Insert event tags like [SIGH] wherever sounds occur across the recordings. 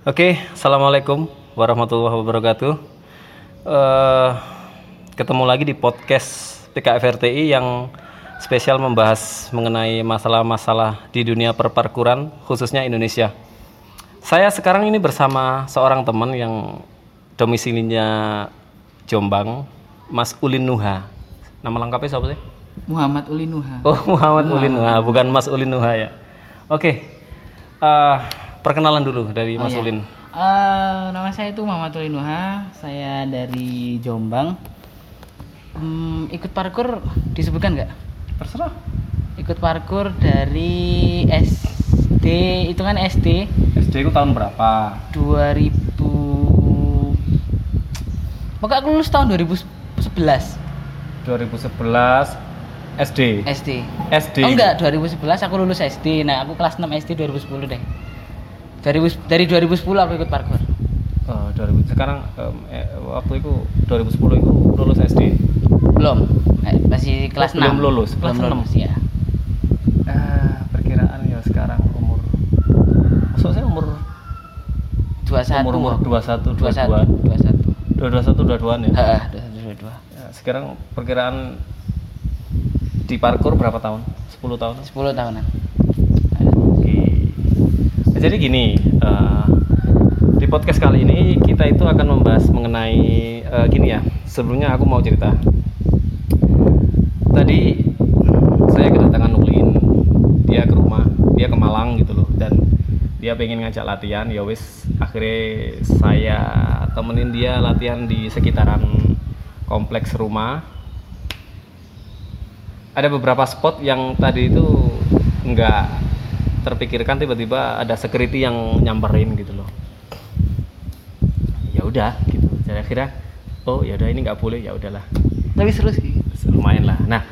Oke, assalamualaikum warahmatullahi wabarakatuh. Eh, ketemu lagi di podcast PKFRTI yang spesial membahas mengenai masalah-masalah di dunia perparkuran, khususnya Indonesia. Saya sekarang ini bersama seorang teman yang domisilinya Jombang, Mas Ulin Nuha. Nama lengkapnya siapa sih? Muhammad Ulinuha. Oh, Muhammad Ulin Nuha, bukan Mas Ulin Nuha ya. Oke, eh, perkenalan dulu dari Mas Ulin. Eh, nama saya itu Muhammad Ulinuha. Saya dari Jombang. Hmm, ikut parkur disebutkan nggak? Terserah. Ikut parkur dari SD, itu kan SD SD itu tahun berapa? 2000 Pokoknya aku lulus tahun 2011 2011 SD. SD. SD. Oh enggak, 2011 aku lulus SD. Nah, aku kelas 6 SD 2010 deh. Dari dari 2010 aku ikut parkur. Oh, 2000. Sekarang em, eh, waktu itu 2010 itu lulus SD. Belum. Eh, masih kelas Oh, 6. belum lulus, kelas Belum 6. lulus ya. Ah, perkiraan ya sekarang umur Maksud saya umur 21. umur umur 21 21 22 21. 21 22-an ya. Heeh, 21 22. Ya, Sekarang perkiraan di parkur berapa tahun? 10 tahun. 10 tahunan. Jadi gini, eh, di podcast kali ini kita itu akan membahas mengenai eh, gini ya. Sebelumnya aku mau cerita. Tadi saya kedatangan Ulin, dia ke rumah, dia ke Malang gitu loh, dan dia pengen ngajak latihan. Ya wis, akhirnya saya temenin dia latihan di sekitaran kompleks rumah. Ada beberapa spot yang tadi itu nggak terpikirkan tiba-tiba ada security yang nyamperin gitu loh. Ya udah gitu. Jadi akhirnya oh ya udah ini nggak boleh ya udahlah. Tapi seru sih. lumayan lah. Nah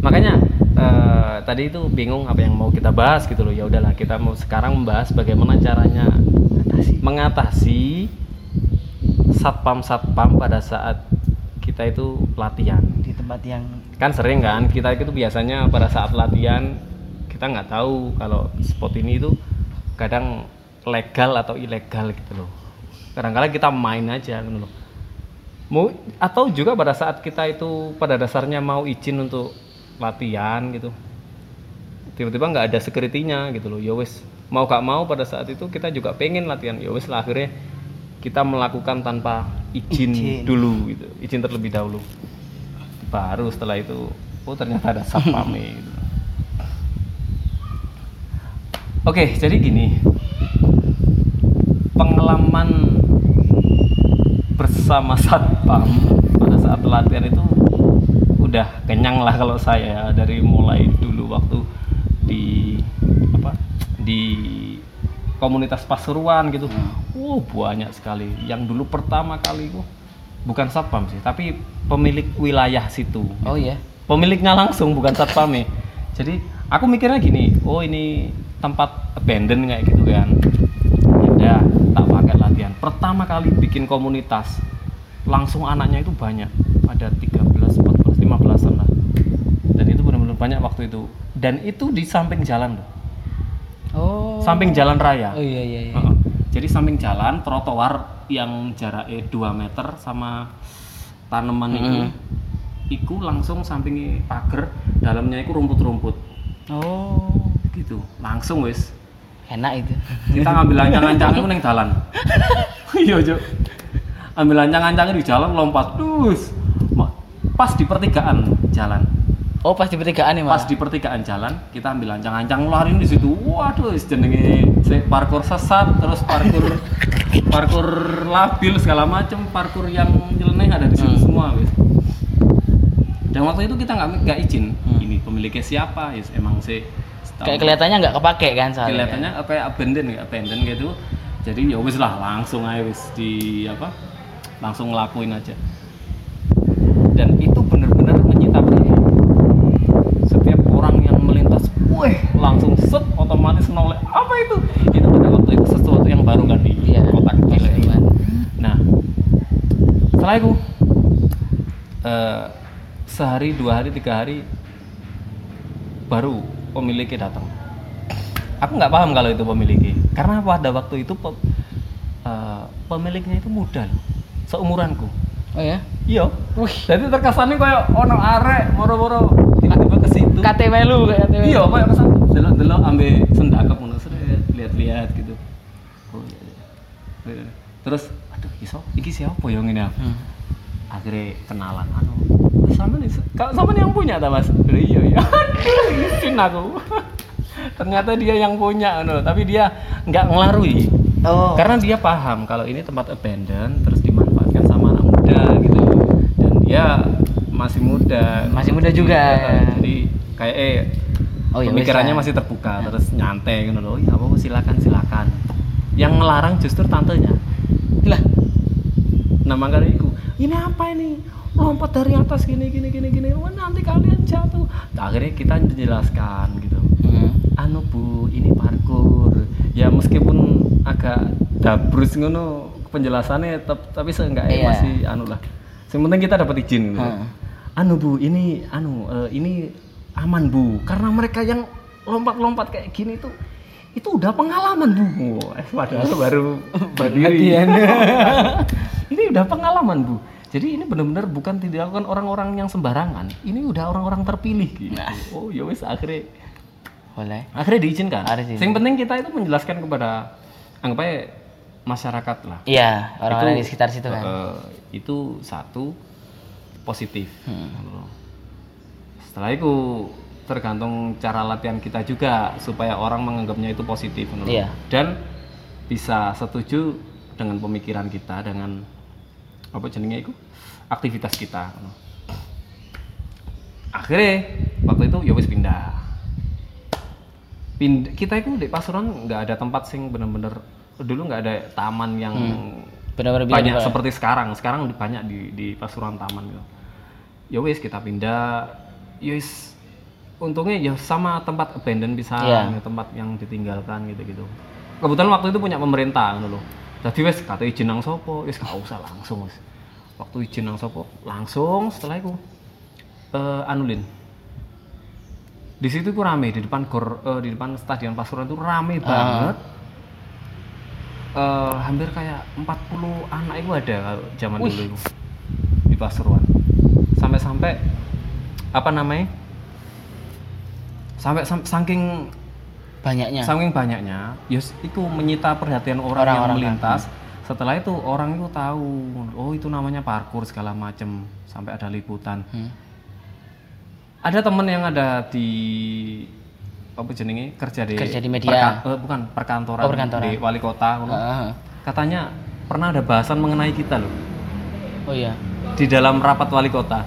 makanya eh, tadi itu bingung apa yang mau kita bahas gitu loh. Ya udahlah kita mau sekarang membahas bagaimana caranya mengatasi. satpam satpam pada saat kita itu latihan. Di tempat yang kan sering kan kita itu biasanya pada saat latihan kita nggak tahu kalau spot ini itu kadang legal atau ilegal gitu loh. Kadang-kadang kita main aja gitu loh. Mau atau juga pada saat kita itu pada dasarnya mau izin untuk latihan gitu tiba-tiba nggak ada security-nya gitu loh. Ya wes mau gak mau pada saat itu kita juga pengen latihan. Ya wes lah akhirnya kita melakukan tanpa izin, Izin. dulu gitu izin terlebih dahulu. Baru setelah itu oh ternyata ada satpamnya [LAUGHS] gitu. Oke, jadi gini. Pengalaman bersama satpam pada saat latihan itu udah kenyang lah kalau saya ya. dari mulai dulu waktu di apa di komunitas Pasuruan gitu. Wow, banyak sekali. Yang dulu pertama kali itu bukan satpam sih, tapi pemilik wilayah situ Oh iya. pemiliknya langsung bukan satpamnya jadi aku mikirnya gini oh ini tempat abandon kayak gitu kan. Ya tak pakai latihan. Pertama kali bikin komunitas langsung anaknya itu banyak. Ada 13 14 15an lah. Dan itu benar-benar banyak waktu itu. Dan itu di samping jalan loh. Oh. samping jalan raya. Oh iya iya iya. Jadi samping jalan trotoar yang jaraknya 2 meter sama tanaman itu iku langsung samping pagar dalamnya itu rumput-rumput. Oh. Gitu. Langsung wis. Enak itu. kita ngambil ancang-ancang itu neng jalan [LAUGHS] iya jo ambil ancang-ancangnya di jalan lompat. Dus. Ma- pas di pertigaan jalan. Oh, pas di pertigaan ya, pas di pertigaan jalan kita ambil ancang-ancang lari di situ. Waduh jenenge parkour sesat terus parkour [LAUGHS] parkour labil segala macem parkour yang nyeleneh ada di situ Hmm. semua wis. Dan waktu itu kita nggak nggak izin. Hmm. ini pemiliknya siapa? Ya emang sih Kayak kelihatannya nggak kepake kan soalnya. kelihatannya apa ya abandon ya abandon gitu jadi ya wis lah langsung aja wis di apa langsung ngelakuin aja dan itu benar-benar menyita perhatian setiap orang yang melintas wih langsung set otomatis noleh apa itu itu pada waktu itu sesuatu yang baru kan di Iya. kota kecil Baru ini. banget. nah setelah itu eh, sehari dua hari tiga hari baru pemiliknya datang aku nggak paham kalau itu pemiliknya karena pada waktu itu pe- eh, pemiliknya itu muda loh seumuranku Oh ya. iya Wih. jadi terkesannya kayak ono arek moro-moro tiba-tiba ke situ KT melu kayak KT. iya kayak kesan delok-delok ambil sendakep ngono lihat-lihat gitu oh iya, iya. terus aduh iso iki siapa yang ini? Hmm. Akhirnya kenalan. Anu sama nih kalau sama yang punya tak mas? Iya iya. [LAUGHS] Aduh izin aku. [LAUGHS] Ternyata dia yang punya anu. Tapi dia nggak ngelarui. Oh. karena dia paham kalau ini tempat abandon terus dimanfaatkan sama anak muda gitu. Dan dia masih muda. Masih muda juga, Iya, ya. jadi kayak eh Oh, ya pemikirannya masih terbuka terus nyantai gitu. Loh ya apa silakan silakan. Yang ngelarang justru tantenya. Lah. makanya itu ini apa ini lompat dari atas gini gini gini gini Wah, nanti kalian jatuh Nah, akhirnya kita menjelaskan gitu Hmm. anu bu ini parkur ya meskipun agak dabrus ngono penjelasannya tep- tapi seenggaknya Iya. masih anu lah yang penting kita dapat izin gitu. Hmm. anu bu ini anu eh, ini aman bu karena mereka yang lompat-lompat kayak gini tuh itu udah pengalaman bu Wah, padahal baru [LAUGHS] berdiri [LAUGHS] ini udah pengalaman bu jadi ini benar-benar bukan dilakukan orang-orang yang sembarangan ini udah orang-orang terpilih gitu Nah. oh ya wes akhirnya Boleh. akhirnya diizinkan. Yang penting kita itu menjelaskan kepada anggap aja masyarakat lah. Iya, orang-orang di sekitar situ kan. eh, itu satu positif. Hmm. Setelah itu tergantung cara latihan kita juga supaya orang menganggapnya itu positif. menurut Iya. Dan bisa setuju dengan pemikiran kita dengan apa jenenge itu? Aktivitas kita. Akhirnya waktu itu ya wis pindah. Pindah kita itu di Pasuruan nggak ada tempat sing bener-bener dulu nggak ada taman yang Benar-benar banyak bilang, seperti sekarang. Sekarang banyak di di Pasuruan taman gitu. Ya wis kita pindah. Ya wis untungnya ya sama tempat abandon bisa Iya. ya, tempat yang ditinggalkan gitu gitu kebetulan waktu itu punya pemerintah gitu loh jadi wis kata izin nang sopo? Wis gak usah langsung wis. Waktu izin nang sopo? Langsung setelah itu eh, anulin di situ tuh rame di depan gor eh, di depan stadion Pasuruan itu rame banget. Eh, hampir kayak 40 anak itu ada kalau zaman Wih. dulu itu di Pasuruan. Sampai-sampai apa namanya sampai sam- saking banyaknya. saking banyaknya yes itu menyita perhatian orang, yang Orang-orang, melintas setelah itu orang itu tahu oh itu namanya parkur segala macem sampai ada liputan Hmm. ada temen yang ada di apa jenenge kerja di Kerja di media. perka- eh, bukan perkantoran, Oh, perkantoran. di wali kota ngono. Ah, katanya pernah ada bahasan mengenai kita loh oh iya. di dalam rapat wali kota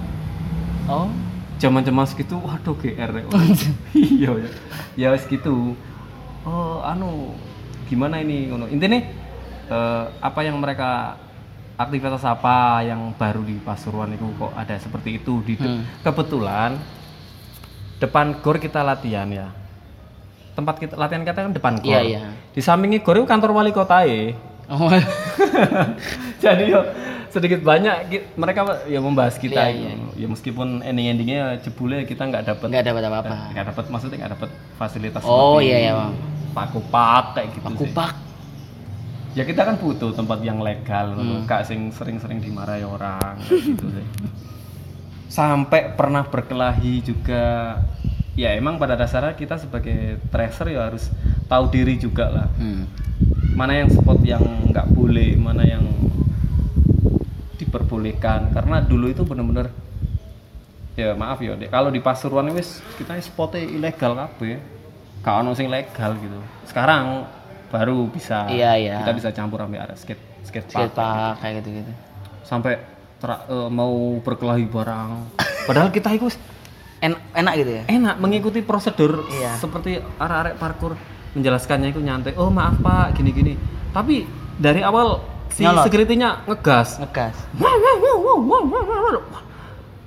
Oh. Zaman-zaman segitu waduh GR ya. iya ya. Ya wis gitu. Oh anu gimana ini ngono. Intinya eh, apa yang mereka aktivitas apa yang baru di Pasuruan itu kok ada seperti itu? Di de- Hmm. kebetulan depan gor kita latihan ya. Tempat kita latihan kita kan depan gor. Iya, iya. di sampingnya gor itu kantor wali kota ya Oh. [LAUGHS] jadi yo sedikit banyak mereka ya membahas kita Iya, gitu. ya meskipun ending endingnya jebule kita nggak dapat Enggak dapat apa-apa. nggak dapat maksudnya nggak dapat fasilitas Oh, iya, iya, Bang. paku-pak kayak gitu Aku sih. pak. ya kita kan butuh tempat yang legal Hmm. gak sing sering-sering dimarahi orang gitu sih [LAUGHS] sampai pernah berkelahi juga ya emang pada dasarnya kita sebagai tracer ya harus tahu diri juga lah. Hmm. mana yang spot yang nggak boleh mana yang diperbolehkan. Karena dulu itu bener-bener ya maaf ya Dek, kalau di Pasuruan wis kita spotnya ilegal kabeh. Gak ono sing legal gitu. Sekarang baru bisa Iya, iya. kita bisa campur sampai ada skate skate Skate park park kayak gitu-gitu. sampai tra- eh, mau berkelahi barang. Padahal kita itu En- enak gitu ya? enak mengikuti prosedur Iya. seperti arek-arek parkur. Menjelaskannya itu nyantai oh maaf pak gini gini tapi dari awal si Nyolot. security-nya ngegas. Ngegas.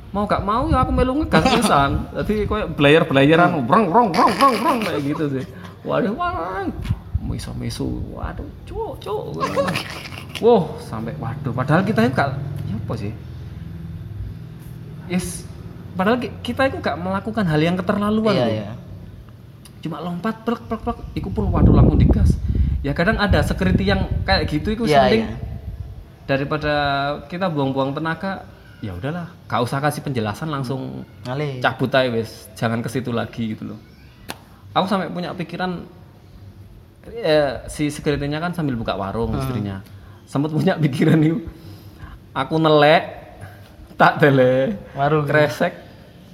mau gak mau ya aku melu ngegas [LAUGHS] pisan. Jadi kayak belayer belayeran brong brong brong brong brong kayak gitu sih. Waduh wah miso miso waduh cuk cuk. Wow sampai waduh padahal kita gak ya apa sih? Yes padahal ki- kita itu gak melakukan hal yang keterlaluan Iya, loh iya. cuma lompat plek plek plek iku pun waduh langsung digas ya kadang ada security yang kayak gitu itu Iya, penting iya. daripada kita buang-buang tenaga ya udahlah gak usah kasih penjelasan langsung Ngalih. cabut aja wes jangan ke situ lagi gitu loh aku sampai punya pikiran eh, si security-nya kan sambil buka warung Hmm. istrinya sempat punya pikiran itu aku nelek tak tele Warung. kresek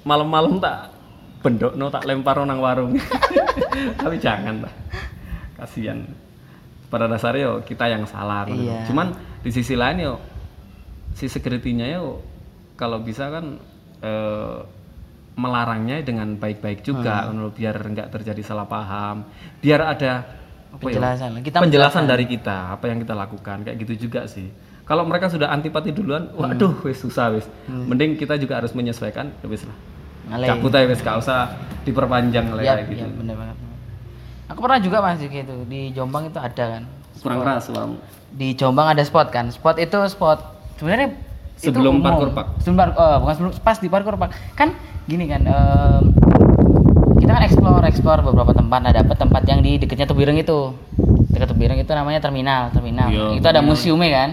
malam-malam tak bendok no tak lempar nang warung. [LAUGHS] Tapi jangan lah kasihan. Pada dasarnya yo kita yang salah. Iya. cuman di sisi lain yo si security-nya yo kalau bisa kan eh, melarangnya dengan baik-baik juga Hmm. biar nggak terjadi salah paham. Biar ada apa ya, Penjelasan. Kita penjelasan dari kita apa yang kita lakukan. Kayak gitu juga sih. Kalau mereka sudah antipati duluan waduh wes susah wes. Mending kita juga harus menyesuaikan ya wes lah Ngalih. cabut aja wes gak usah diperpanjang lah Iya, kayak gitu iya, bener banget. Aku pernah juga mas gitu di Jombang itu ada kan. kurang keras Bang. Di Jombang ada spot kan. Spot itu spot sebenarnya Sebelum umum. parkour park. Sebelum par- oh, bukan sebelum pas di parkour park. Kan gini kan. em, kita kan explore explore beberapa tempat. Nah dapet tempat yang di dekatnya Tebireng itu. Dekat Tebireng itu namanya terminal terminal. Iya, itu ada museumnya kan.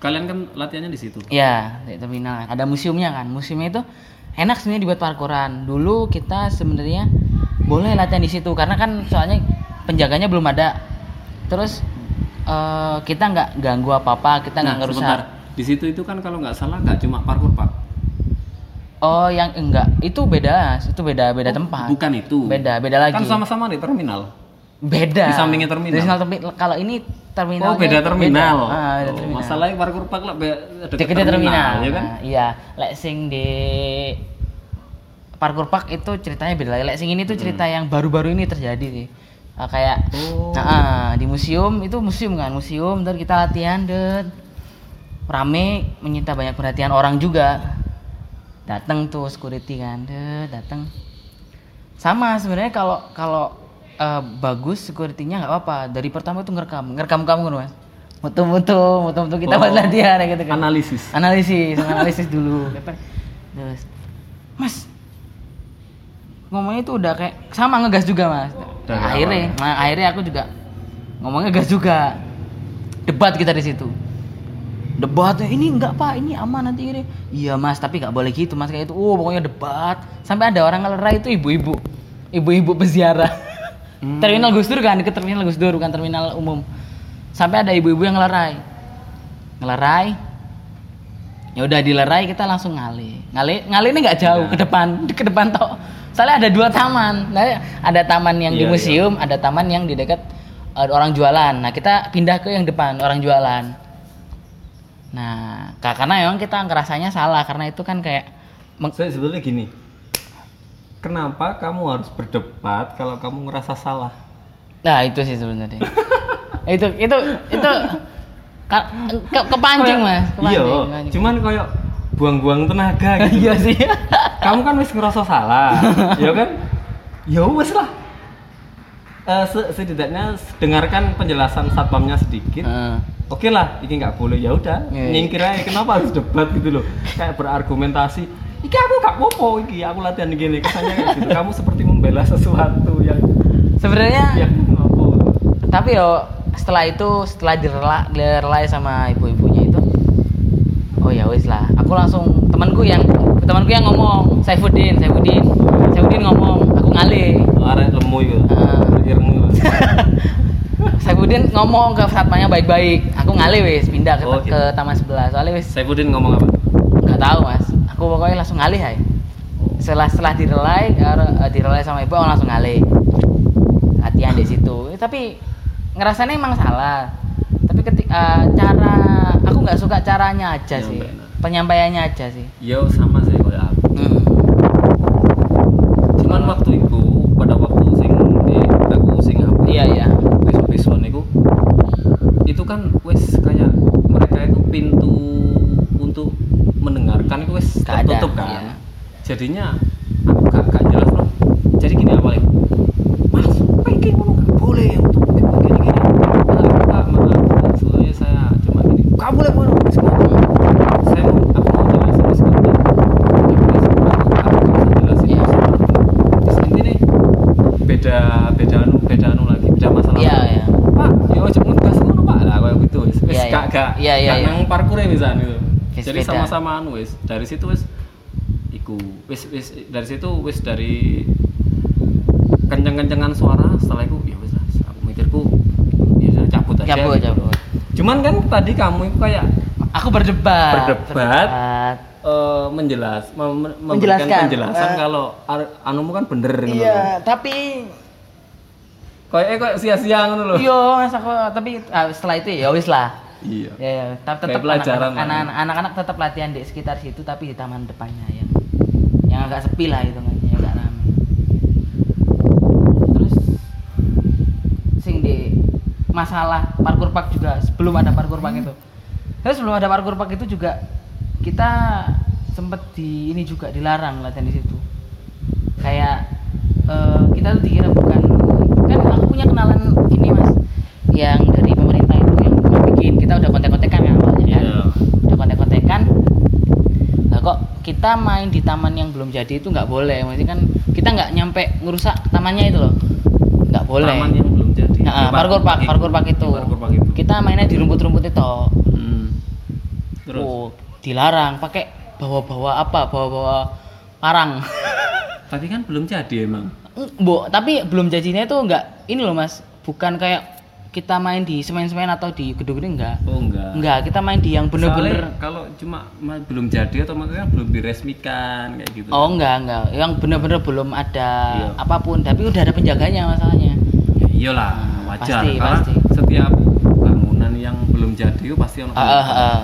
kalian kan latihannya di situ Iya, di terminal. Ada museumnya kan. Museumnya itu enak sebenarnya dibuat parkuran. Dulu kita sebenarnya boleh latihan di situ karena kan soalnya penjaganya belum ada. Terus eh, kita nggak ganggu apa-apa, kita nggak nah ngerusak. sebentar di situ itu kan kalau nggak salah nggak cuma parkour pak Oh, yang enggak, itu beda, itu beda beda tempat. bukan itu Beda, beda lagi. kan sama-sama di terminal beda. Di sampingnya terminal. Terminal termi- kalau ini terminal. oh beda terminal Ah, beda Oh, terminal. masalahnya parkour park lah deket Deketnya terminal. ya kan Nah, iya, lek sing di parkour park itu ceritanya beda lagi. Lek sing ini tuh cerita yang baru-baru ini terjadi sih. Ah, kayak Oh. Nah, ah, di museum itu museum kan, museum dan kita latihan dan rame menyita banyak perhatian orang juga. Datang tuh security kan, datang. Sama sebenarnya kalau kalau eh, bagus security-nya nggak apa-apa. Dari pertama itu ngerekam, ngerekam kamu kan, Mas. Mutu-mutu, mutu-mutu kita buat Oh. latihan gitu kan. Analisis. Analisis [LAUGHS] analisis dulu. Terus mas ngomongnya itu udah kayak sama ngegas juga mas. Dari Nah, akhirnya nah, akhirnya aku juga ngomongnya gas juga. Debat kita di situ. Debatnya ini enggak pak ini aman nanti ini. Iya mas tapi nggak boleh gitu mas kayak itu oh pokoknya debat. Sampai ada orang ngelerai itu ibu-ibu. Ibu-ibu peziarah [LAUGHS] Hmm. terminal Gus Dur kan deket terminal Gus Dur bukan terminal umum. Sampai ada ibu-ibu yang ngelerai. Ngelerai? Ya udah dilerai kita langsung ngalih ngalih ngalih ini nggak jauh ke depan ke depan tok. Soalnya ada dua taman. Nah, ada taman yang di Iya, museum ada taman yang di dekat eh, orang jualan. Nah kita pindah ke yang depan orang jualan. Nah ka- karena memang kita ngerasanya salah karena itu kan kayak saya sebetulnya gini kenapa kamu harus berdebat kalau kamu ngerasa salah? Nah itu sih sebenarnya. [LAUGHS] Itu itu itu ka- ke- kepancing mas iya kepancing, kepancing. cuman kayak buang-buang tenaga [LAUGHS] gitu. Iya sih. Kamu kan wis ngerasa salah ya kan? Ya wes lah. Eh, se- setidaknya dengarkan penjelasan satpamnya sedikit. Heeh. oke lah ini nggak boleh. Ya udah Iya. nyingkir aja kenapa harus debat gitu loh? Kayak berargumentasi iki aku gak popo iki aku latihan gini kesannya kayak gitu. Kamu seperti membela sesuatu yang sebenarnya yang tapi yo setelah itu setelah direla direlai sama ibu-ibunya itu oh ya wis lah. Aku langsung temanku yang temanku yang ngomong Saifuddin Saifuddin Saifuddin ngomong aku ngalih. Arek lemu itu [LAUGHS] Saifuddin ngomong ke satpamnya baik-baik. Aku ngalih wis pindah ke, Oh, gitu. ke taman sebelah. Soalnya wis Saifuddin ngomong apa? Nggak tahu mas aku pokoknya langsung ngalih ay setelah setelah direlai eh, direlai sama ibu aku langsung ngalih. Latihan di situ. Eh, tapi ngerasanya emang salah. Tapi ketika cara aku nggak suka caranya aja sih. Penyampaian. penyampaiannya aja sih. Yo sama sih kayak aku. Hmm. cuman waktu itu pada waktu sing di aku sing apa? Iya iya. Besok-besok niku itu kan wes kayak mereka itu pintu untuk mendengarkan itu wes Gak ada, tertutup kan iya. Jadinya aku gak, gak jelas loh jadi gini awalnya mas pengen ngono gak boleh untuk gini. Gini maaf pak maaf saya cuma gini. Gak boleh ngono saya mau aku mau jelasin gak. Ya Iya. terus intinya beda beda anu beda anu lagi beda masalah iya iya. Pak, ya gak Iya, iya, gak iya. nang parkour ya misalnya itu. Kayak Jadi sama-sama anu wis. Dari situ wis iku wis wis dari situ wis dari kenceng-kencengan suara setelah itu ya wis lah aku mikirku ya sudah cabut aja Cabut, gitu. cabut. cuman kan tadi kamu itu kayak Aku berdebat. Berdebat. eh, menjelas mem- memberikan Menjelaskan. penjelasan Eh. kalau anumu kan bener gitu. Iya, tapi kayak eh, kayak sia-sia ngono loh yo mas aku tapi ah, setelah itu ya wis lah. iya Ya, ya. tapi tetap anak-anak anak-anak tetap latihan di sekitar situ tapi di taman depannya ya. Yang agak sepi lah itu kan, yang agak ramai. Terus sing di masalah parkour park juga sebelum ada parkour park itu. Terus sebelum ada parkour park itu juga kita sempet di ini juga dilarang latihan di situ. Kayak eh, kita tuh dikira bukan kan aku punya kenalan ini mas yang dari pemerintah itu yang bikin kita udah kontek-kontekan kan awalnya kan Iya. udah kontek-kontekan kok kita main di taman yang belum jadi itu nggak boleh. Maksudnya kan kita nggak nyampe ngerusak tamannya itu loh. Nggak boleh. Taman yang belum jadi. Nah, Di parkour park parkour park itu. park itu. Kita mainnya di rumput-rumput itu. Hmm. terus? Oh, dilarang pakai bawa-bawa apa? Bawa-bawa parang [LAUGHS] tapi kan belum jadi emang. Bu, tapi belum jadinya itu enggak ini loh Mas, bukan kayak kita main di semen-semen atau di gedung-gedung enggak. oh enggak Enggak, kita main di yang bener-bener kalau cuma ma- belum jadi otomatis kan belum diresmikan kayak gitu Oh enggak, enggak. Yang bener-bener belum ada Iya. apa pun, tapi udah ada penjaganya masalahnya. ya iyalah Ah, wajar pasti, karena pasti. setiap bangunan yang belum jadi itu pasti ono Ah, ah, ah.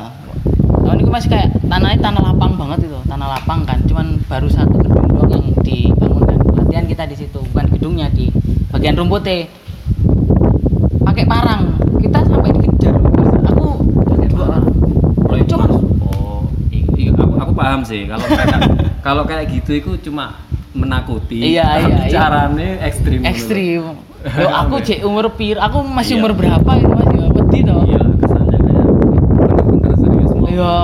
Nah, ini masih kayak tanahnya tanah lapang banget itu, tanah lapang kan. Cuman baru satu gedung doang yang dibangunkan. Latihan kita di situ, bukan gedungnya di bagian rumputnya. Pakai parang. Kita sampai dikejar. Aku. Kalau itu Cuma- oh i- i- aku, aku paham sih kalau [LAUGHS] kayak kalau kayak gitu itu cuma menakuti Iya, tapi iya, iya. caranya ekstrim gitu. ekstrim [LAUGHS] Loh, aku Iya. cek umur pir aku masih Iya. umur berapa itu mas ya pedih toh iya kesannya kayak bener-bener serius mau Iya.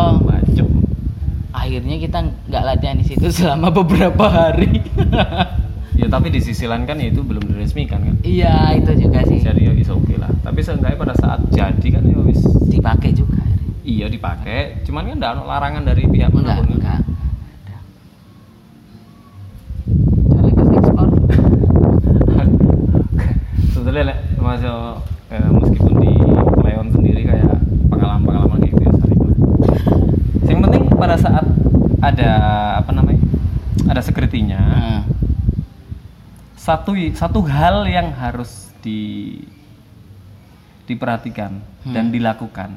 akhirnya kita nggak latihan di situ selama beberapa hari [LAUGHS] ya tapi di sisi lain kan ya itu belum diresmikan kan? Iya itu juga sih. Jadi ya is oke lah. Tapi seenggaknya pada saat jadi kan ya wis dipakai juga. Iya dipakai. Cuman kan enggak ada larangan dari pihak enggak mana pun enggak sebetulnya lek masuk eh, meskipun di Leon sendiri kayak pengalaman-pengalaman kayak gitu ya sering yang penting pada saat ada apa namanya ada security-nya Nah, satu satu hal yang harus di diperhatikan dan Hmm. dilakukan.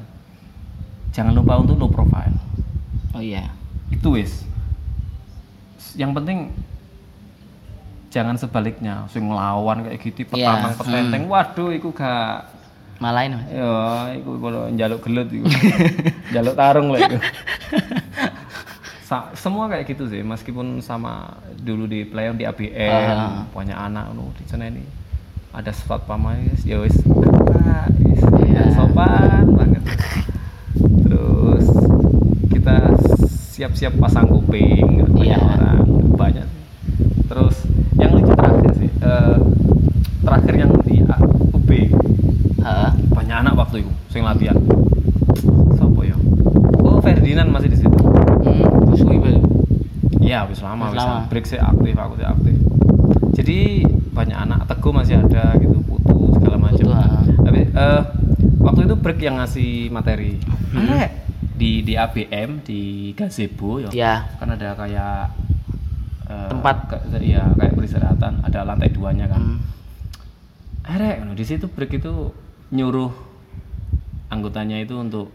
Jangan lupa untuk low profile. Oh iya. Itu wis. Yang penting jangan sebaliknya. Sing ngelawan kayak gitu Iya, petantang petenteng. Waduh iku gak malain mas ya iku kalau njaluk gelut iku. [LAUGHS] Njaluk tarung lah itu [LAUGHS] Sa- semua kayak gitu sih meskipun sama dulu di playon di ABM Ah. punya anak lu di sana ini ada sifat pamais ya wis wis Iya. ya, sopan banget terus kita siap-siap pasang kuping banyak Iya. orang banyak terus yang lucu terakhir sih eh, terakhir yang di A- UB Heeh. banyak anak waktu itu sing latihan siapa ya oh Ferdinand masih di situ hmm, suwi Bel. Iya habis lama Wis habis lama. break sih aktif aku sih aktif jadi banyak anak teguh masih ada gitu putu segala macam ah. tapi eh, waktu itu break yang ngasih materi Hmm. Di di ABM di gazebo ya ya kan ada kayak eh, Tempat. ke- iya kayak peristirahatan ada lantai duanya kan Hmm. Arek, di situ break itu nyuruh anggotanya itu untuk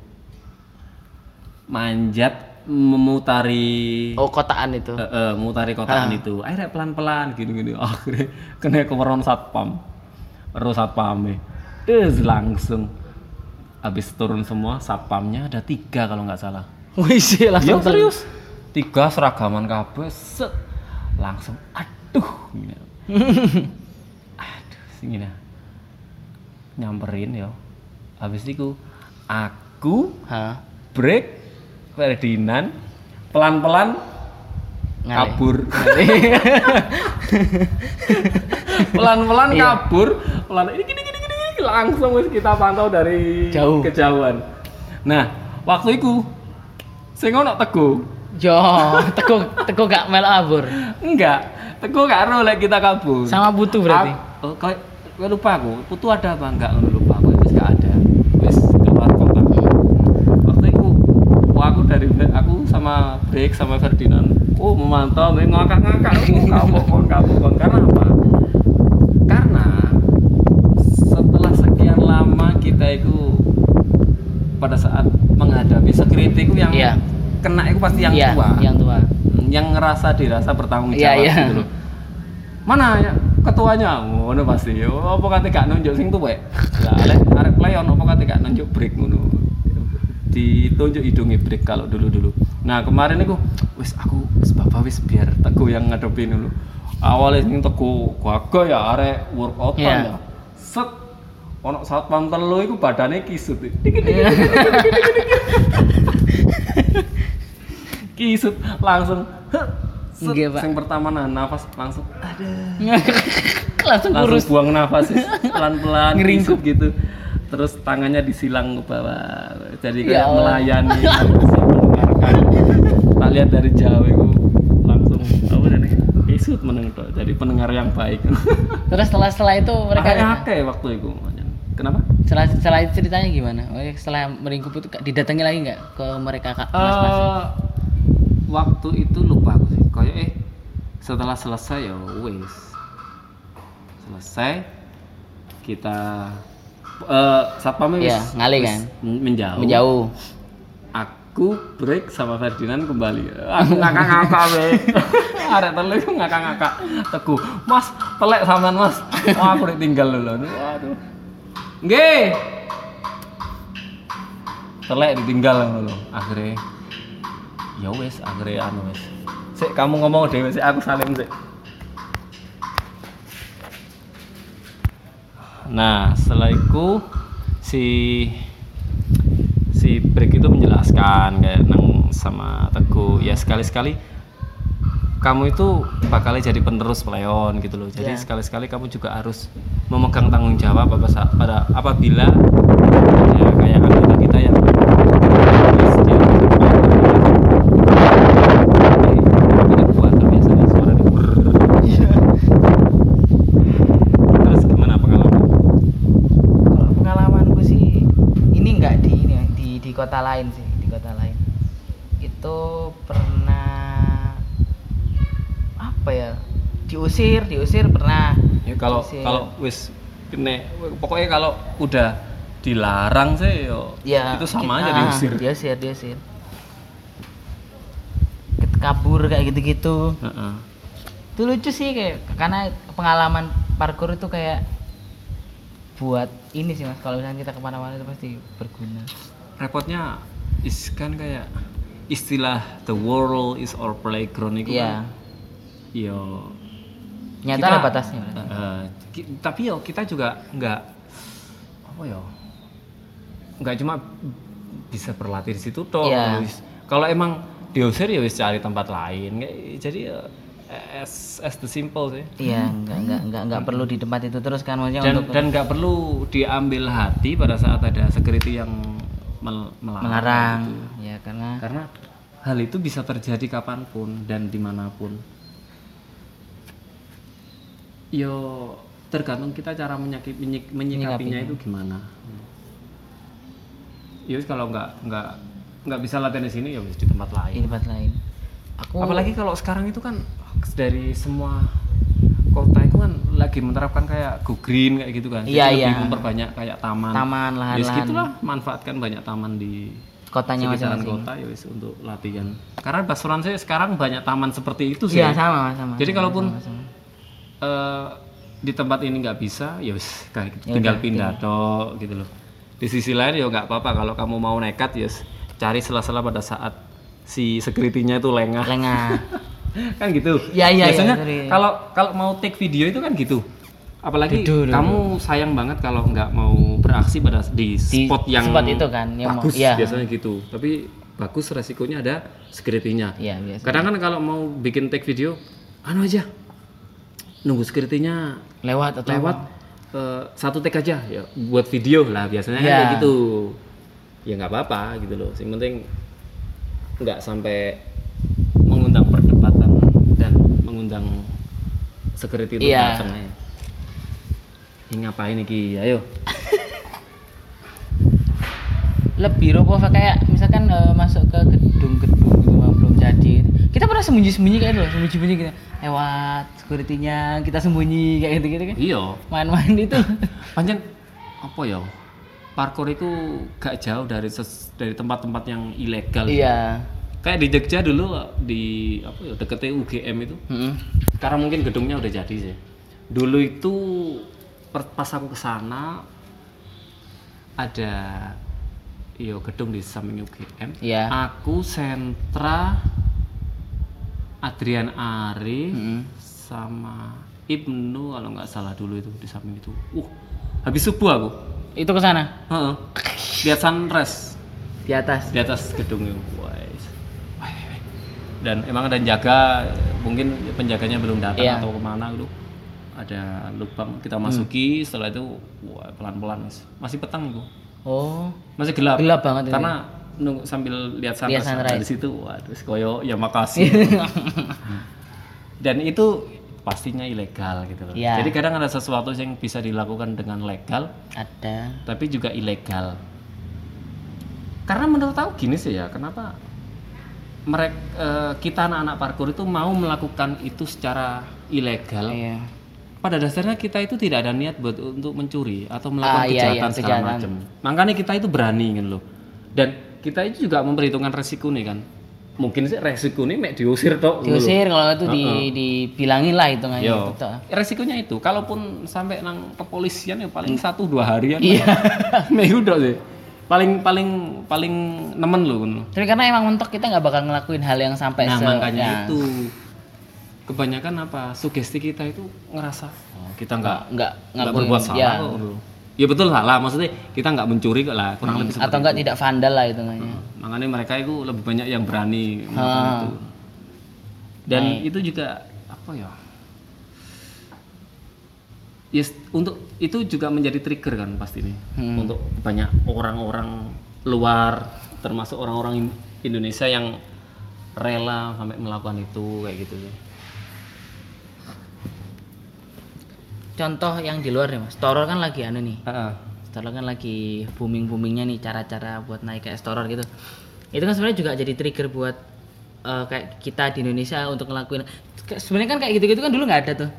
manjat memutari oh kotaan itu eh, eh, memutari kotaan Ah. itu. Akhirnya pelan-pelan gini-gini. [LAUGHS] Akhirnya kena kemeron satpam. Terus satpamnya. Terus langsung habis turun semua satpamnya ada tiga kalau nggak salah. wih sih Ya langsung serius. Tiga seragaman kabeh set langsung aduh gini. [LAUGHS] aduh sing gini. Nyamperin ya. Habis itu aku Hah. break Ferdinand pelan-pelan kabur. [LAUGHS] pelan-pelan Iya. kabur, pelan ini gini gini gini langsung wis kita pantau dari Jauh. kejauhan. nah waktu itu sing ono teguh Yo, teko teko gak melo abur. enggak teguh gak ero lek kita kabur Sama butuh berarti. Aku- oh, kayak kayak lupa aku putu ada apa enggak ngono lupa aku wis gak ada wis keluar kota waktu itu wah aku dari aku sama break sama Ferdinand oh memantau ngakak-ngakak oh, kamu kon karena apa karena setelah sekian lama kita itu pada saat menghadapi security itu yang Iya. kena itu pasti yang Iya, tua Yang tua. yang ngerasa dirasa bertanggung Iya, jawab iya. gitu loh. Mana ya ketuanya? Ngono pasti. Oh, apa kate gak nunjuk sing tuwek? Lah arek arek playon apa kate gak nunjuk break ngono. Ditunjuk hidungnya break kalau dulu-dulu. Nah, kemarin itu wis aku bapak wis biar teguh yang ngadepin dulu. Awalnya sing teguh gagal ya arek workout Iya. ya. Set ono satpam telu iku badane kisut. Iya. kisut langsung. Set, sing pertama nah nafas langsung Langsung langsung kurus. buang nafas pelan-pelan Ngeringkup. gitu terus tangannya disilang ke bawah jadi Ya kayak Allah. melayani tak lihat dari jauh itu langsung apa nih kisut meneng tok. jadi pendengar yang baik [LAUGHS] Terus setelah setelah itu mereka akeh waktu itu kenapa setelah setelah itu ceritanya gimana? Oh, setelah meringkup itu didatangi lagi nggak ke mereka kak mas mas? Eh, waktu itu lupa aku sih kayak eh setelah selesai ya wes selesai kita eh satpamnya Iya, wis- ngalih kan? menjauh Menjauh. Aku break sama Ferdinand kembali. Aku ngakak-ngakak be. [LAUGHS] Arek telu iku ngakak-ngakak. Teguh mas telek sampean mas. Oh aku ditinggal lho aduh nggih. Telek ditinggal lho. Akhirnya ya wes akhirnya anu wes sik kamu ngomong dhewe sik aku salim sik. Nah, setelah itu si si break itu menjelaskan kayak nang sama Teguh ya sekali-sekali kamu itu bakal jadi penerus peleon gitu loh. Jadi Iya. sekali-sekali kamu juga harus memegang tanggung jawab apa pada apabila ya kayak anggota kita yang yes, dia ini kuat biasanya suara ini. Terus gimana pengalaman? Kalau pengalamanku sih ini nggak di ini ya, di di kota lain sih di kota lain itu pernah apa ya diusir diusir pernah Ya kalau Diusir. kalau wis kene pokoknya kalau udah dilarang sih yo ya itu sama ki- aja diusir. diusir diusir kabur kayak gitu-gitu Heeh. itu lucu sih kayak karena pengalaman parkour itu kayak buat ini sih mas kalau misalnya kita ke mana-mana itu pasti berguna Repotnya is kan kayak istilah the world is our playground itu iya. kan. Yo. Nyata kita- batasnya eh, ki- tapi yo kita juga nggak apa yo nggak cuma bisa berlatih di situ toh. Wis. kalau emang diusir ya wis cari tempat lain jadi ya as as the simple sih. Iya, enggak enggak enggak enggak perlu di tempat itu terus kan maksudnya dan untuk dan nggak perlu diambil hati pada saat ada security yang mel- melarang melarang gitu. ya karena karena hal itu bisa terjadi kapan pun dan di mana pun. Yo tergantung kita cara menyakit, menyik- menyikapinya itu gimana. Ya wis kalau nggak nggak nggak bisa latihan di sini ya di tempat di lain tempat lain. Aku apalagi kalau sekarang itu kan dari semua kota itu kan lagi menerapkan kayak go green kayak gitu kan Jadi Iya, lebih iya. memperbanyak kayak taman taman ya lahan-lahan segitulah manfaatkan banyak taman di kotanya sekitaran masing-masing. kota ya wis untuk latihan karena Basuran saya sekarang banyak taman seperti itu sih Iya, sama sama. Jadi sama, kalaupun sama, sama. eh, di tempat ini nggak bisa ya wis gitu. Ya tinggal pindah tok gitu loh di sisi lain ya nggak apa-apa kalau kamu mau nekat ya cari sela-sela pada saat si security-nya itu lengah lengah. [LAUGHS] [LAUGHS] kan gitu. Iya, iya, biasanya iya, sorry. kalau kalau mau take video itu kan gitu. Apalagi kamu sayang banget kalau nggak mau beraksi pada di Di spot yang spot itu kan, yang mau- bagus iya. biasanya gitu. Tapi bagus resikonya ada security-nya. Iya, kadang kan kalau mau bikin take video anu aja. Nunggu security-nya Lewat atau lewat eh, satu take aja ya buat video lah biasanya kan Iya. kayak gitu. Ya nggak apa-apa gitu loh. Yang penting nggak sampai mengundang security itu Iya. datang aja. ini ngapain iki? Ayo. [LAUGHS] Lebih robo kayak misalkan eh, masuk ke gedung-gedung gitu belum jadi. Kita pernah sembunyi-sembunyi kayak itu sembunyi-sembunyi gitu. Lewat security-nya kita sembunyi kayak gitu gitu kan. Iya. Main-main itu. [LAUGHS] Panjang. Apa ya? Parkour itu gak jauh dari dari tempat-tempat yang ilegal. Iya kayak di Jogja dulu di apa ya deket UGM itu Mm-mm. sekarang mungkin gedungnya udah jadi sih dulu itu pas aku ke sana ada iyo gedung di samping UGM Iya. aku sentra Adrian Ari Mm-mm. sama Ibnu kalau nggak salah dulu itu di samping itu uh habis subuh aku itu ke sana Heeh. lihat sunrise di atas di atas gedung itu. Dan emang ada yang jaga mungkin penjaganya belum datang Iya. atau ke mana gitu ada lubang kita masuki setelah itu wah, pelan-pelan Mas. masih petang itu oh masih gelap Gelap banget karena nunggu sambil lihat sunrise, Lihat sunrise. dari situ waduh koyo ya makasih [LAUGHS] dan itu pastinya ilegal gitu loh Iya. jadi kadang ada sesuatu yang bisa dilakukan dengan legal ada tapi juga ilegal. Karena menurut aku gini sih ya, kenapa mereka kita anak-anak parkour itu mau melakukan itu secara ilegal? iya Pada dasarnya kita itu tidak ada niat buat untuk mencuri atau melakukan Ah, iya, kejahatan iya, segala kejahatan. macam. Makanya kita itu berani gitu loh. Dan kita itu juga memperhitungkan resiko nih kan. Mungkin sih resiko nih mek diusir ngono lho. diusir kalau itu di dibilangin lah hitungannya Yo, betul resikonya itu, kalaupun sampai nang kepolisian ya paling satu dua harian. Iya. [LAUGHS] Minggu dok sih. Paling paling paling nemen loh. ngono. tapi karena emang mentok kita nggak bakal ngelakuin hal yang sampai Nah se- makanya ya, itu kebanyakan apa sugesti kita itu ngerasa oh, kita nggak nggak nggak berbuat salah ya. kok. ngono. Ya betul salah, maksudnya kita nggak mencuri kok lah, kurang lebih seperti atau enggak tidak vandal lah itu. Makanya mereka itu lebih banyak yang berani melakukan Ah. itu. Dan itu juga apa ya? Yes, untuk itu juga menjadi trigger kan pasti nih Hmm. untuk banyak orang-orang luar termasuk orang-orang In- Indonesia yang rela sampai melakukan itu kayak gitu sih. contoh yang di luar nih mas Toror kan lagi anu nih Heeh. Toror kan lagi booming boomingnya nih cara-cara buat naik kayak Toror gitu itu kan sebenarnya juga jadi trigger buat eh, kayak kita di Indonesia untuk ngelakuin sebenarnya kan kayak gitu-gitu kan dulu nggak ada tuh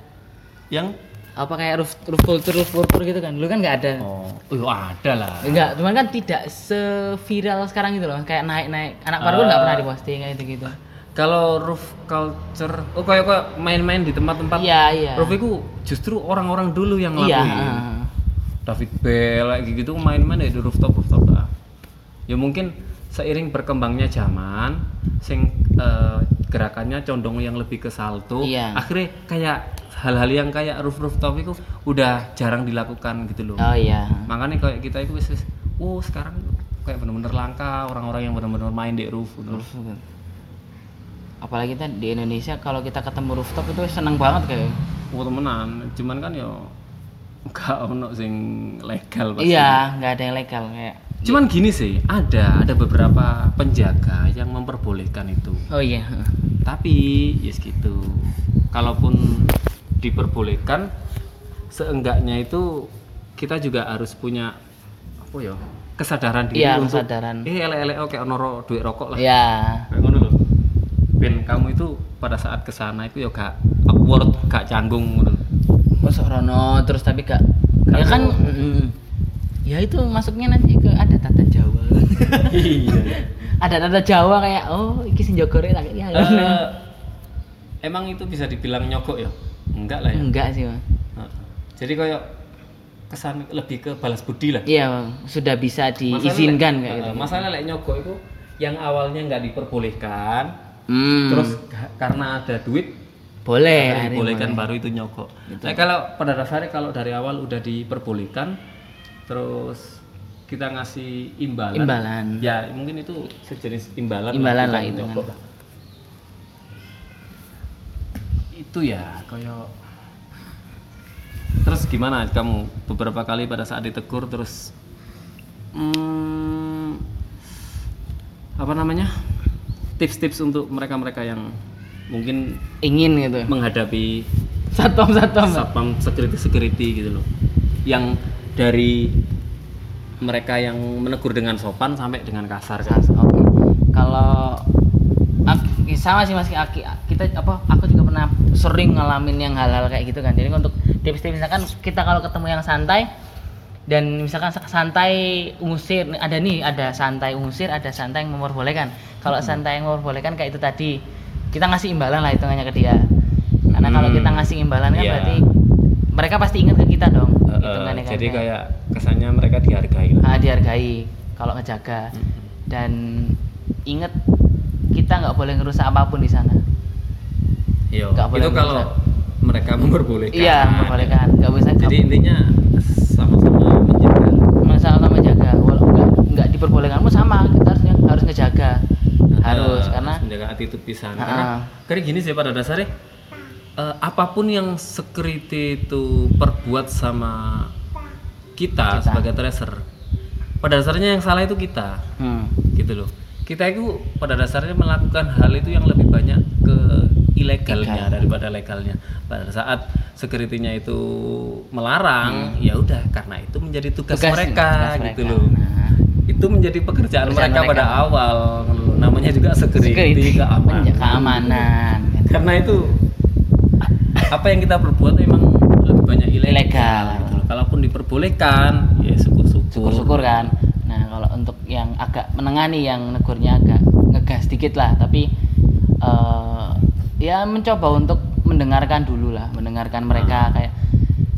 Yang apa kayak roof roof culture roof culture gitu kan dulu kan nggak ada oh, oh ada lah. enggak cuman kan tidak seviral sekarang gitu loh kayak naik naik anak parkour nggak pernah diposting kayak gitu gitu Kalau roof culture, oh kayak kayak main-main di tempat-tempat iya iya roof itu justru orang-orang dulu yang iya ngelakuin. heeh. David Bell kayak gitu main-main ya di rooftop rooftop lah. Ya mungkin seiring berkembangnya zaman, sing eh, gerakannya condong yang lebih ke salto, Iya. akhirnya kayak hal-hal yang kayak roof rooftop itu udah jarang dilakukan gitu loh. oh iya Makanya kayak kita itu wis oh sekarang kayak bener-bener langka orang-orang yang bener-bener main di roof. gitu. apalagi kita di Indonesia kalau kita ketemu rooftop itu seneng banget kayak Oh temenan, cuman kan ya nggak ono sing legal pasti. iya nggak ada yang legal kayak Cuman gini sih, ada ada beberapa penjaga yang memperbolehkan itu. oh iya. Tapi yes gitu. Kalaupun diperbolehkan seenggaknya itu kita juga harus punya apa ya? kesadaran diri Iya, untuk kesadaran. eh elek-elek oke ono ro- duit rokok lah. iya Kayak ngono loh. Ben kamu itu pada saat ke sana itu ya gak awkward, gak canggung ngono. masuk Rono terus tapi gak Gak ya kan mm, ya itu masuknya nanti ke ada tata Jawa iya. [LAUGHS] ada tata Jawa kayak oh iki sing jogore tak ya Eh, emang itu bisa dibilang nyogok ya? Enggak lah ya. enggak sih Heeh. Jadi kayak kesan lebih ke balas budi lah. iya Bang. sudah bisa diizinkan kayak gitu Masalah lek nyogok itu yang awalnya nggak diperbolehkan, Hmm, terus karena ada duit boleh dibolehkan boleh. baru itu nyogok. Nah, kalau pada dasarnya kalau dari awal udah diperbolehkan, terus kita ngasih imbalan. Imbalan. Ya mungkin itu sejenis imbalan. Imbalan lah itu nyogok kan. lah. Itu ya kayak Terus gimana kamu beberapa kali pada saat ditegur terus hmm, apa namanya tips-tips untuk mereka-mereka yang mungkin ingin gitu. menghadapi satpam satpam satpam security security gitu loh. Yang dari mereka yang menegur dengan sopan sampai dengan kasar. Kan Oke. Kalau ak- sama sih Mas Aki, kita apa aku juga pernah sering ngalamin yang hal-hal kayak gitu kan. Jadi untuk tips-tips misalkan kita kalau ketemu yang santai dan misalkan sa- santai ngusir ada nih ada santai ngusir ada santai yang memperbolehkan kalau santai yang memperbolehkan kayak itu tadi kita ngasih imbalan lah hitungannya ke dia karena kalau Hmm. kita ngasih imbalan kan Iya. berarti mereka pasti ingat ke kita dong eh, hitungannya kan jadi kayak kesannya mereka dihargai lah ah, dihargai kalau ngejaga Mm-mm. dan inget kita nggak boleh ngerusak apa pun di sana. Iya, Nggak boleh itu kalau merusak. mereka memperbolehkan. Iya memperbolehkan. Nggak bisa jadi intinya sama-sama menjaga. Sama-sama jaga walau nggak nggak diperbolehkan pun sama. Kita harus harus ngejaga. Harus Eh, karena menjaga attitude pisan Ah. karena karena gini sih pada dasarnya eh, apa pun yang security itu perbuat sama kita, Kita. sebagai tracer pada dasarnya yang salah itu kita. Hmm, gitu loh kita itu pada dasarnya melakukan hal itu yang lebih banyak ke ilegalnya Ilegal. daripada legalnya pada saat security-nya itu melarang ya udah karena itu menjadi tugas, Tugas- mereka tugas gitu mereka. loh Nah. itu menjadi pekerjaan, Pekerjaan mereka, pada mereka. awal namanya juga security, keamanan keamanan karena itu apa yang kita perbuat memang lebih banyak ilegal, Ilegal. gitu loh. kalaupun diperbolehkan ya syukur-syukur syukur-syukur kan kalau untuk yang agak menengah nih yang negurnya agak ngegas dikit lah. Tapi eh, ya mencoba untuk mendengarkan dulu lah mendengarkan mereka. Kayak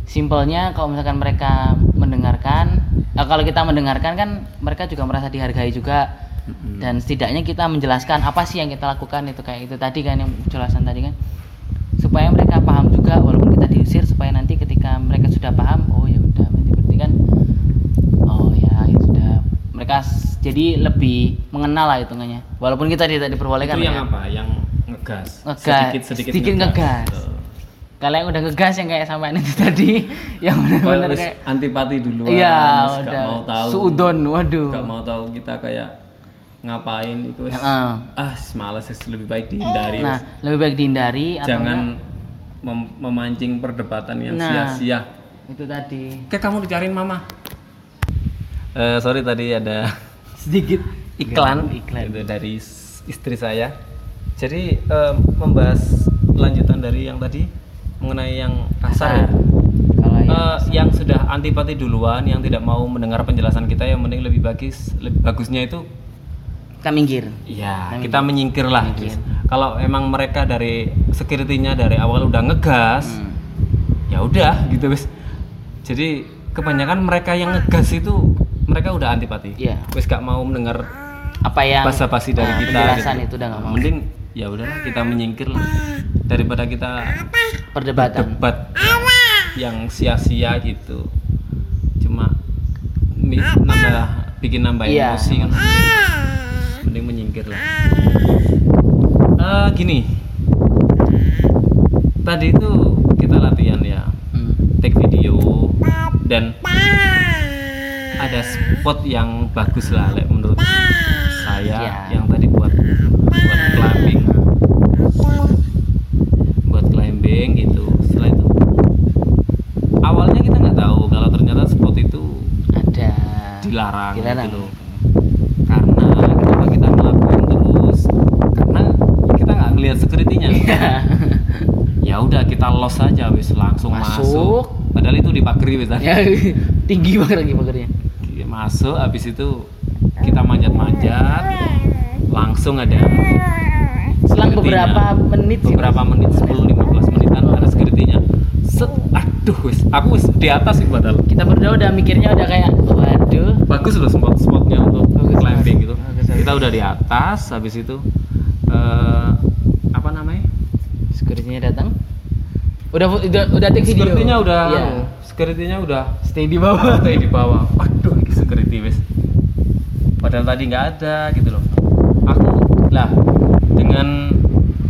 simpelnya kalau misalkan mereka mendengarkan eh, kalau kita mendengarkan kan mereka juga merasa dihargai juga. Mm-mm. dan setidaknya kita menjelaskan apa sih yang kita lakukan itu kayak itu tadi kan yang penjelasan tadi kan. Supaya mereka paham juga walaupun kita diusir supaya nanti ketika mereka sudah paham oh ya udah berarti berarti kan oh ya ya sudah mereka jadi lebih mengenal lah hitungannya. Walaupun kita tidak diperbolehkan itu yang ya. apa? Yang ngegas. Ngegas, sedikit sedikit, sedikit ngegas. Tuh. kalau yang udah ngegas yang kayak sampai itu tadi [LAUGHS] yang benar-benar kayak antipati dulu iya gak udah. mau tahu. Suudon waduh. Gak mau tahu kita kayak ngapain itu wis, Heeh. ah males wis, lebih baik dihindari nah lebih baik dihindari jangan mem- memancing perdebatan yang Nah. sia-sia. itu tadi. Kayak kamu dicariin mama Eh, sorry tadi ada [LAUGHS] sedikit iklan, iklan itu dari istri saya. Jadi eh, membahas lanjutan dari yang tadi mengenai yang kasar. ya. kalau yang Eh, yang sudah antipati duluan, yang tidak mau mendengar penjelasan kita, yang mending lebih bagus, lebih bagusnya itu, kita minggir ya Kita kita menyingkir lah. Kalau emang mereka dari security-nya dari awal udah ngegas, Hmm. ya udah gitu wis. Jadi kebanyakan mereka yang ngegas itu mereka udah antipati. Iya. Wis gak mau mendengar apa yang basa-basi dari Nah, kita penjelasan gitu. itu udah nggak mau. Mending ya udahlah kita menyingkir lah. Daripada kita perdebatan. debat yang sia-sia gitu. Cuma nambah bikin nambah Iya, emosi kan. Mending menyingkir lah. Eh, gini. Tadi itu kita latihan ya. Hmm. take video dan ada spot yang bagus lah Lek, menurut saya Ya. yang tadi buat buat climbing. Buat climbing gitu. Setelah itu awalnya kita nggak tahu kalau ternyata spot itu ada. dilarang, Dilarang. gitu karena kenapa kita melakukan terus? Karena kita nggak ngelihat security-nya. Ya udah kita los aja wis langsung Masuk. masuk, padahal itu dipagari wis. Ya [LAUGHS] tinggi banget lagi pagernya Iya, masuk habis itu kita manjat-manjat langsung ada selang beberapa menit sih, beberapa Mas. menit 10 15 menitan ada security-nya set aduh wis aku wis di atas sih padahal. Kita berdua udah mikirnya udah kayak waduh. Bagus loh spot spotnya untuk Bagus, climbing gitu. Bagus, kita udah di atas habis itu eh apa namanya? Security-nya datang. Udah udah udah take video? Udah Iya. anu, udah stay di bawah. [LAUGHS] Stay di bawah. Waduh ini security wis. Padahal tadi nggak ada gitu loh. Aku lah dengan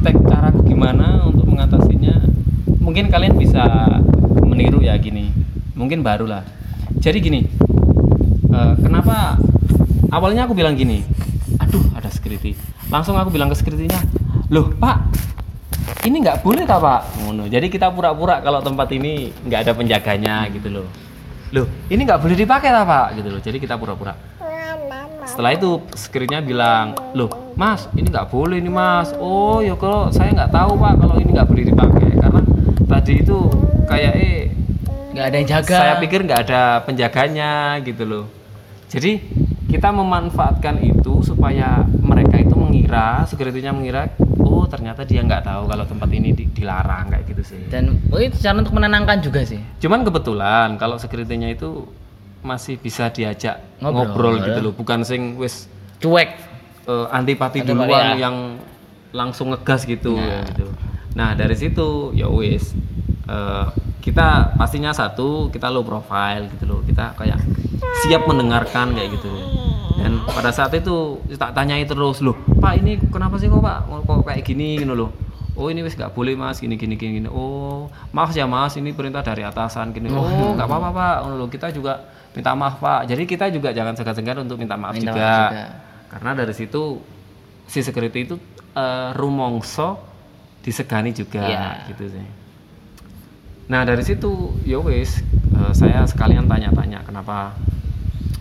tek caraku gimana untuk mengatasinya mungkin kalian bisa meniru ya gini. Mungkin baru lah jadi gini eh, kenapa awalnya aku bilang gini aduh ada security. Langsung aku bilang ke securitynya loh pak ini nggak boleh tak pak? Jadi kita pura-pura kalau tempat ini nggak ada penjaganya gitu loh loh ini nggak boleh dipakai tak pak? Gitu loh jadi kita pura-pura. Setelah itu securitynya bilang loh mas ini nggak boleh nih mas. Oh ya kalau saya nggak tahu pak kalau ini nggak boleh dipakai. Karena tadi itu kayak eh nggak ada yang jaga. saya pikir nggak ada penjaganya gitu loh. Jadi kita memanfaatkan itu supaya mereka itu mengira securitynya mengira oh ternyata dia nggak tahu kalau tempat ini di- dilarang kayak gitu sih dan oh, itu cara untuk menenangkan juga sih cuman kebetulan kalau securitynya itu masih bisa diajak Ngobrol, ngobrol, gitu loh bukan sing wis cuek eh, antipati Antipati, duluan ya. yang langsung ngegas gitu Nah. gitu. Nah, dari situ ya wis eh, kita pastinya satu kita low profile gitu loh. Kita kayak siap mendengarkan kayak gitu. Dan pada saat itu tak tanyai terus loh, Pak ini kenapa sih kok Pak kok kayak gini gitu loh. Oh ini wis nggak boleh mas, gini gini gini. gini. Oh maaf ya mas, ini perintah dari atasan gini. Oh nggak apa-apa pak, loh, kita juga minta maaf pak. Jadi kita juga jangan segan-segan untuk minta maaf Minta juga. maaf juga. Karena dari situ si security itu eh, rumongso disegani juga Iya. gitu sih. Nah dari situ ya wis eh, saya sekalian tanya-tanya kenapa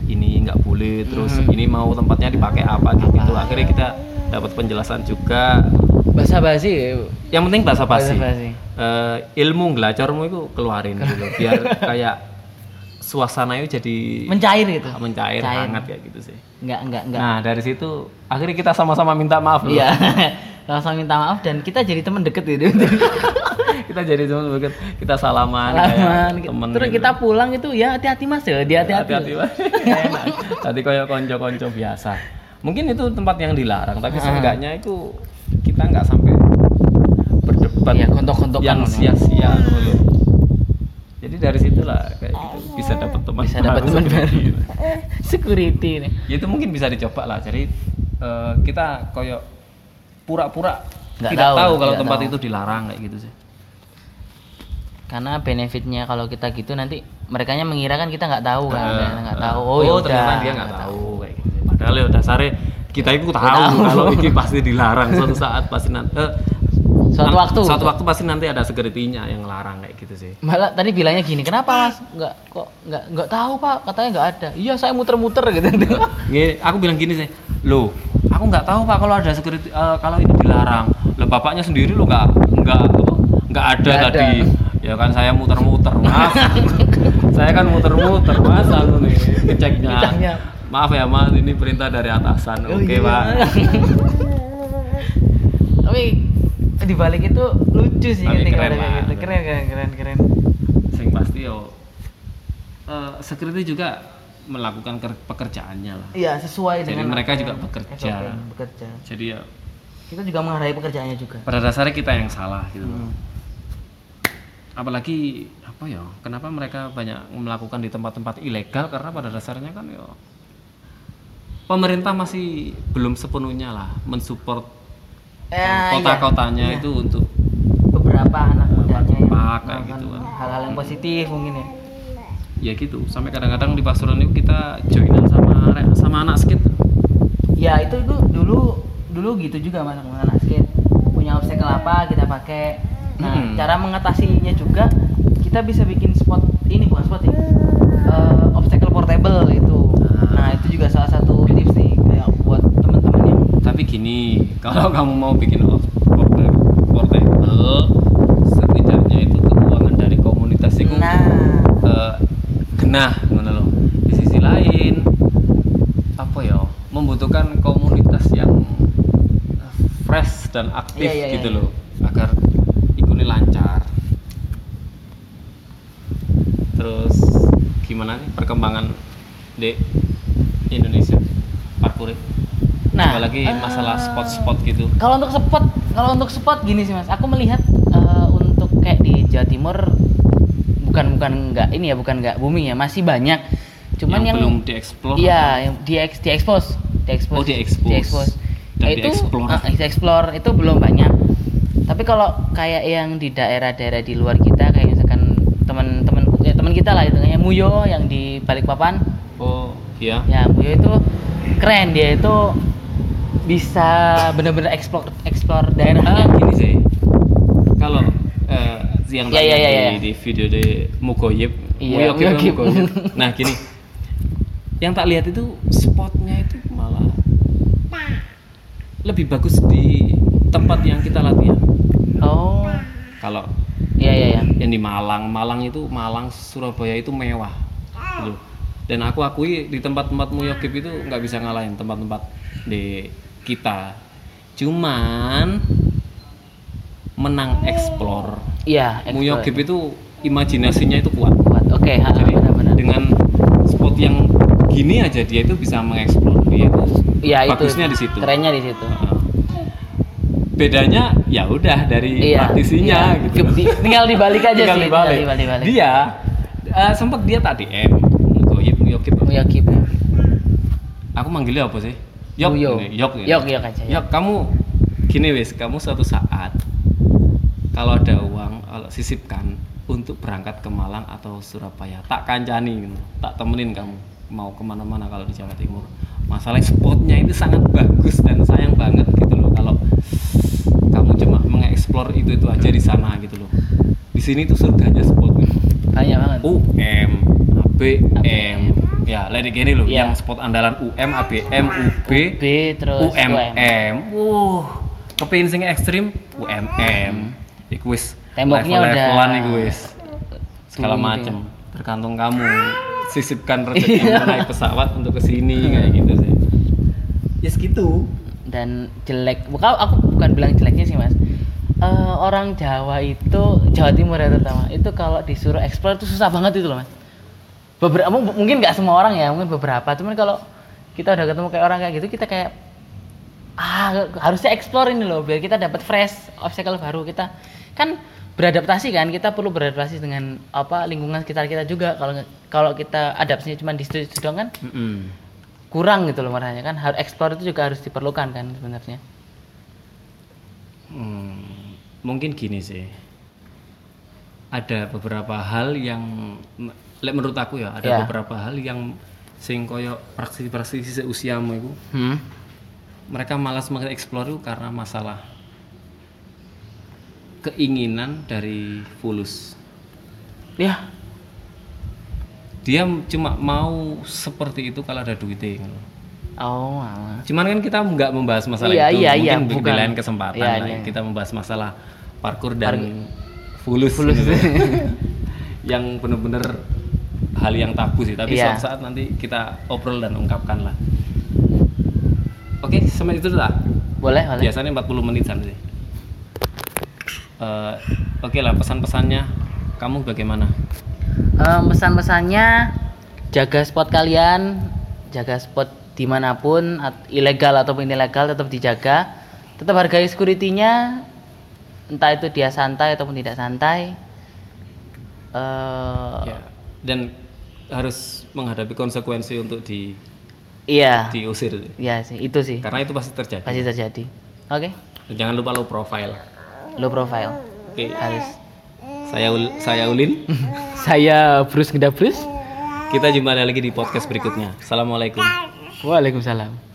ini nggak boleh terus Hmm. ini mau tempatnya dipakai apa gitu. Akhirnya kita dapat penjelasan juga. bahasa basi Yang penting bahasa basi. Basa-basi. Eh, ilmu ngelacormu itu keluarin gitu [LAUGHS] biar kayak suasana itu jadi mencair gitu mencair Cair. hangat kayak gitu sih. nggak nggak nggak Nah dari situ akhirnya kita sama-sama minta maaf loh. iya [LAUGHS] langsung minta maaf dan kita jadi teman deket gitu [LAUGHS] kita jadi teman deket, kita salaman, Salaman. kayak temen terus gitu. kita pulang itu ya hati-hati mas ya dia hati-hati hati-hati. [LAUGHS] [LAUGHS] Enak. tadi kayak konco-konco biasa mungkin itu tempat yang dilarang tapi Ah. seenggaknya itu kita nggak sampai berdebat Iya, gontok-gontokan yang loh. sia-sia dulu jadi dari situlah kayak gitu bisa dapat teman bisa dapat teman baru security nih Ya, itu mungkin bisa dicoba lah jadi eh, kita koyok pura-pura Nggak tidak tahu, tahu, kalau tempat tahu. itu dilarang kayak gitu sih karena benefitnya kalau kita gitu nanti mereka mengira kan kita nggak tahu kan nggak eh. tahu oh, ya ternyata dia nggak tahu kayak gitu. Padahal ya dasarnya kita itu tahu, tahu. kalau ini pasti dilarang suatu saat pasti nanti eh, Suatu waktu. suatu waktu pasti nanti ada security-nya yang ngelarang kayak gitu sih. malah tadi bilangnya gini kenapa mas nggak kok nggak nggak tahu pak katanya nggak ada iya saya muter-muter gitu aku bilang gini sih, loh, aku nggak tahu pak kalau ada security eh, kalau ini dilarang. Lah bapaknya sendiri lo nggak nggak nggak ada ada. tadi. Ya kan saya muter-muter mas. [LAUGHS] saya kan muter-muter mas, anu nih ngeceknya. Maaf ya mas, ini perintah dari atasan. Oh, Oke iya. pak. [LAUGHS] tapi di balik itu lucu sih Tapi ketika keren ada kayak gitu keren keren keren keren Sing pasti yo eh, security juga melakukan ker- pekerjaannya lah. iya sesuai Jadi dengan mereka juga bekerja. SOP bekerja Jadi ya kita juga menghargai pekerjaannya juga pada dasarnya kita yang salah gitu. Hmm. Apalagi apa ya? Kenapa mereka banyak melakukan di tempat-tempat ilegal? Karena pada dasarnya kan ya pemerintah masih belum sepenuhnya lah mensupport Eh, iya. kota-kotanya Iya. itu untuk beberapa anak mudanya yang kayak gitu kan. hal-hal yang positif mungkin ya ya gitu. Sampai kadang-kadang di pasuruan itu kita joinan sama sama anak skate. ya itu itu dulu dulu gitu juga mas. Sama anak skate. Punya obstacle apa kita pakai. Nah Hmm. cara mengatasinya juga kita bisa bikin spot ini bukan spot ya. Eh, obstacle portable itu. Nah itu juga salah satu tips nih kayak buat teman-teman yang Tapi gini, [LAUGHS] kalau kamu mau bikin porta- portable, setidaknya itu keuangan dari komunitas itu nah genah, ngono loh. Di sisi lain, apa ya, membutuhkan komunitas yang eh, fresh dan aktif Iya, iya, gitu iya. loh, agar ikuni lancar. Terus gimana nih perkembangan di Indonesia parkour? Nah, apalagi masalah eh, spot-spot gitu kalau untuk spot kalau untuk spot gini sih mas aku melihat eh, untuk kayak di Jawa Timur bukan bukan nggak ini ya bukan nggak booming ya masih banyak. Cuman yang, belum dieksplor iya yang di di expose di expose Oh, di-expose. di-expose. Dan Nah, itu eh, di-explore itu belum banyak. Tapi kalau kayak yang di daerah-daerah di luar kita kayak misalkan teman-teman ya teman kita lah itu kayak Muyo yang di Balikpapan. Oh iya. Ya Muyo itu keren dia itu bisa bener-bener explore explore Ah, daerahnya gini sih. Kalau yang Ya, tadi ya, ya, di, ya. di video di Iya, kan Muyogyip. Mugoyib. Nah gini, yang tak lihat itu spotnya itu malah lebih bagus di tempat yang kita latihan. oh Kalau iya iya iya yang di Malang, Malang itu Malang Surabaya itu mewah, gitu. Dan aku akui di tempat-tempat Muyogyip itu nggak bisa ngalahin tempat-tempat di kita. Cuman menang explore iya explore. Muyogyip itu imajinasinya itu kuat. Kuat. oke ha, Jadi benar-benar dengan spot yang gini aja dia itu bisa mengeksplor. Dia itu Iya itu. bagusnya di situ. Kerennya di situ. Heeh. Bedanya ya udah dari Iya. praktisinya iya. gitu. Di- tinggal dibalik aja [LAUGHS] Tinggal sih. dibalik. Tinggal dibalik. Dia eh, sempat dia tadi M. Muyogyip, Muyogyip. Muyogyip. Aku manggilnya apa sih? Yok, Muyo. yok, ini. Yok, yok aja, yok. Yok, kamu gini wis, kamu suatu saat kalau ada uang, kalau sisipkan untuk berangkat ke Malang atau Surabaya, tak kancani, gitu. tak temenin kamu mau ke mana-mana kalau di Jawa Timur. Masalah spotnya itu sangat bagus dan sayang banget gitu loh kalau kamu cuma mengeksplor itu itu aja di sana gitu loh. Di sini tuh surganya spot gitu. Banyak banget. UM, ABM, ya lagi gini loh, Iya. yang spot andalan UM, ABM, UB, B terus UMM. Wuh, kepingin sing ekstrim UMM. Iku wis Temboknya level-levelan udah- iku wis. Segala macem. Tergantung kamu. Sisipkan [LAUGHS] rezeki naik pesawat untuk ke sini kayak gitu sih. Ya segitu. dan jelek. Bukan aku bukan bilang jeleknya sih mas. Eh, orang Jawa itu Jawa Timur ya terutama itu kalau disuruh eksplor itu susah banget itu loh mas. Beberapa mu- mungkin nggak semua orang ya mungkin beberapa. Cuman kalau kita udah ketemu kayak orang kayak gitu kita kayak ah harusnya explore ini loh biar kita dapat fresh obstacle baru. Kita kan beradaptasi kan kita perlu beradaptasi dengan apa lingkungan sekitar kita juga kalau kalau kita adaptasinya cuma di situ doang kan Mm-mm. kurang gitu loh makanya kan harus explore itu juga harus diperlukan kan sebenarnya Hmm, mungkin gini sih. Ada beberapa hal yang menurut aku ya, ada Ya. beberapa hal yang sing koyo praktisi-praktisi seusiamu itu hmm. mereka malas mengeksplor itu karena masalah keinginan dari fulus. ya Dia cuma mau seperti itu kalau ada duitnya. gitu. oh alah. Cuman kan kita nggak membahas masalah Iya, itu, iya, mungkin iya, di bukan. lain kesempatan Iya, lah. iya. Kita membahas masalah parkur dan fulus, Fulus. gitu. [LAUGHS] yang benar-benar hal yang tabu sih. Tapi Iya. suatu saat nanti kita obrol dan ungkapkan lah. Oke, sampai itu lah. boleh boleh Biasanya 40 menit sih. Eh, Oke lah pesan-pesannya kamu bagaimana? Em, pesan-pesannya jaga spot kalian jaga spot di mana pun at- ilegal ataupun ilegal tetap dijaga tetap hargai security-nya entah itu dia santai ataupun tidak santai Eh, Ya. Dan harus menghadapi konsekuensi untuk di iya diusir. iya sih itu sih Karena itu pasti terjadi. pasti terjadi oke Dan Jangan lupa low profile. Low profile Oke. harus Saya Ul- saya Ulin. [LAUGHS] saya Bruce Ngedabrus Kita jumpa lagi di podcast berikutnya. Assalamualaikum. Waalaikumsalam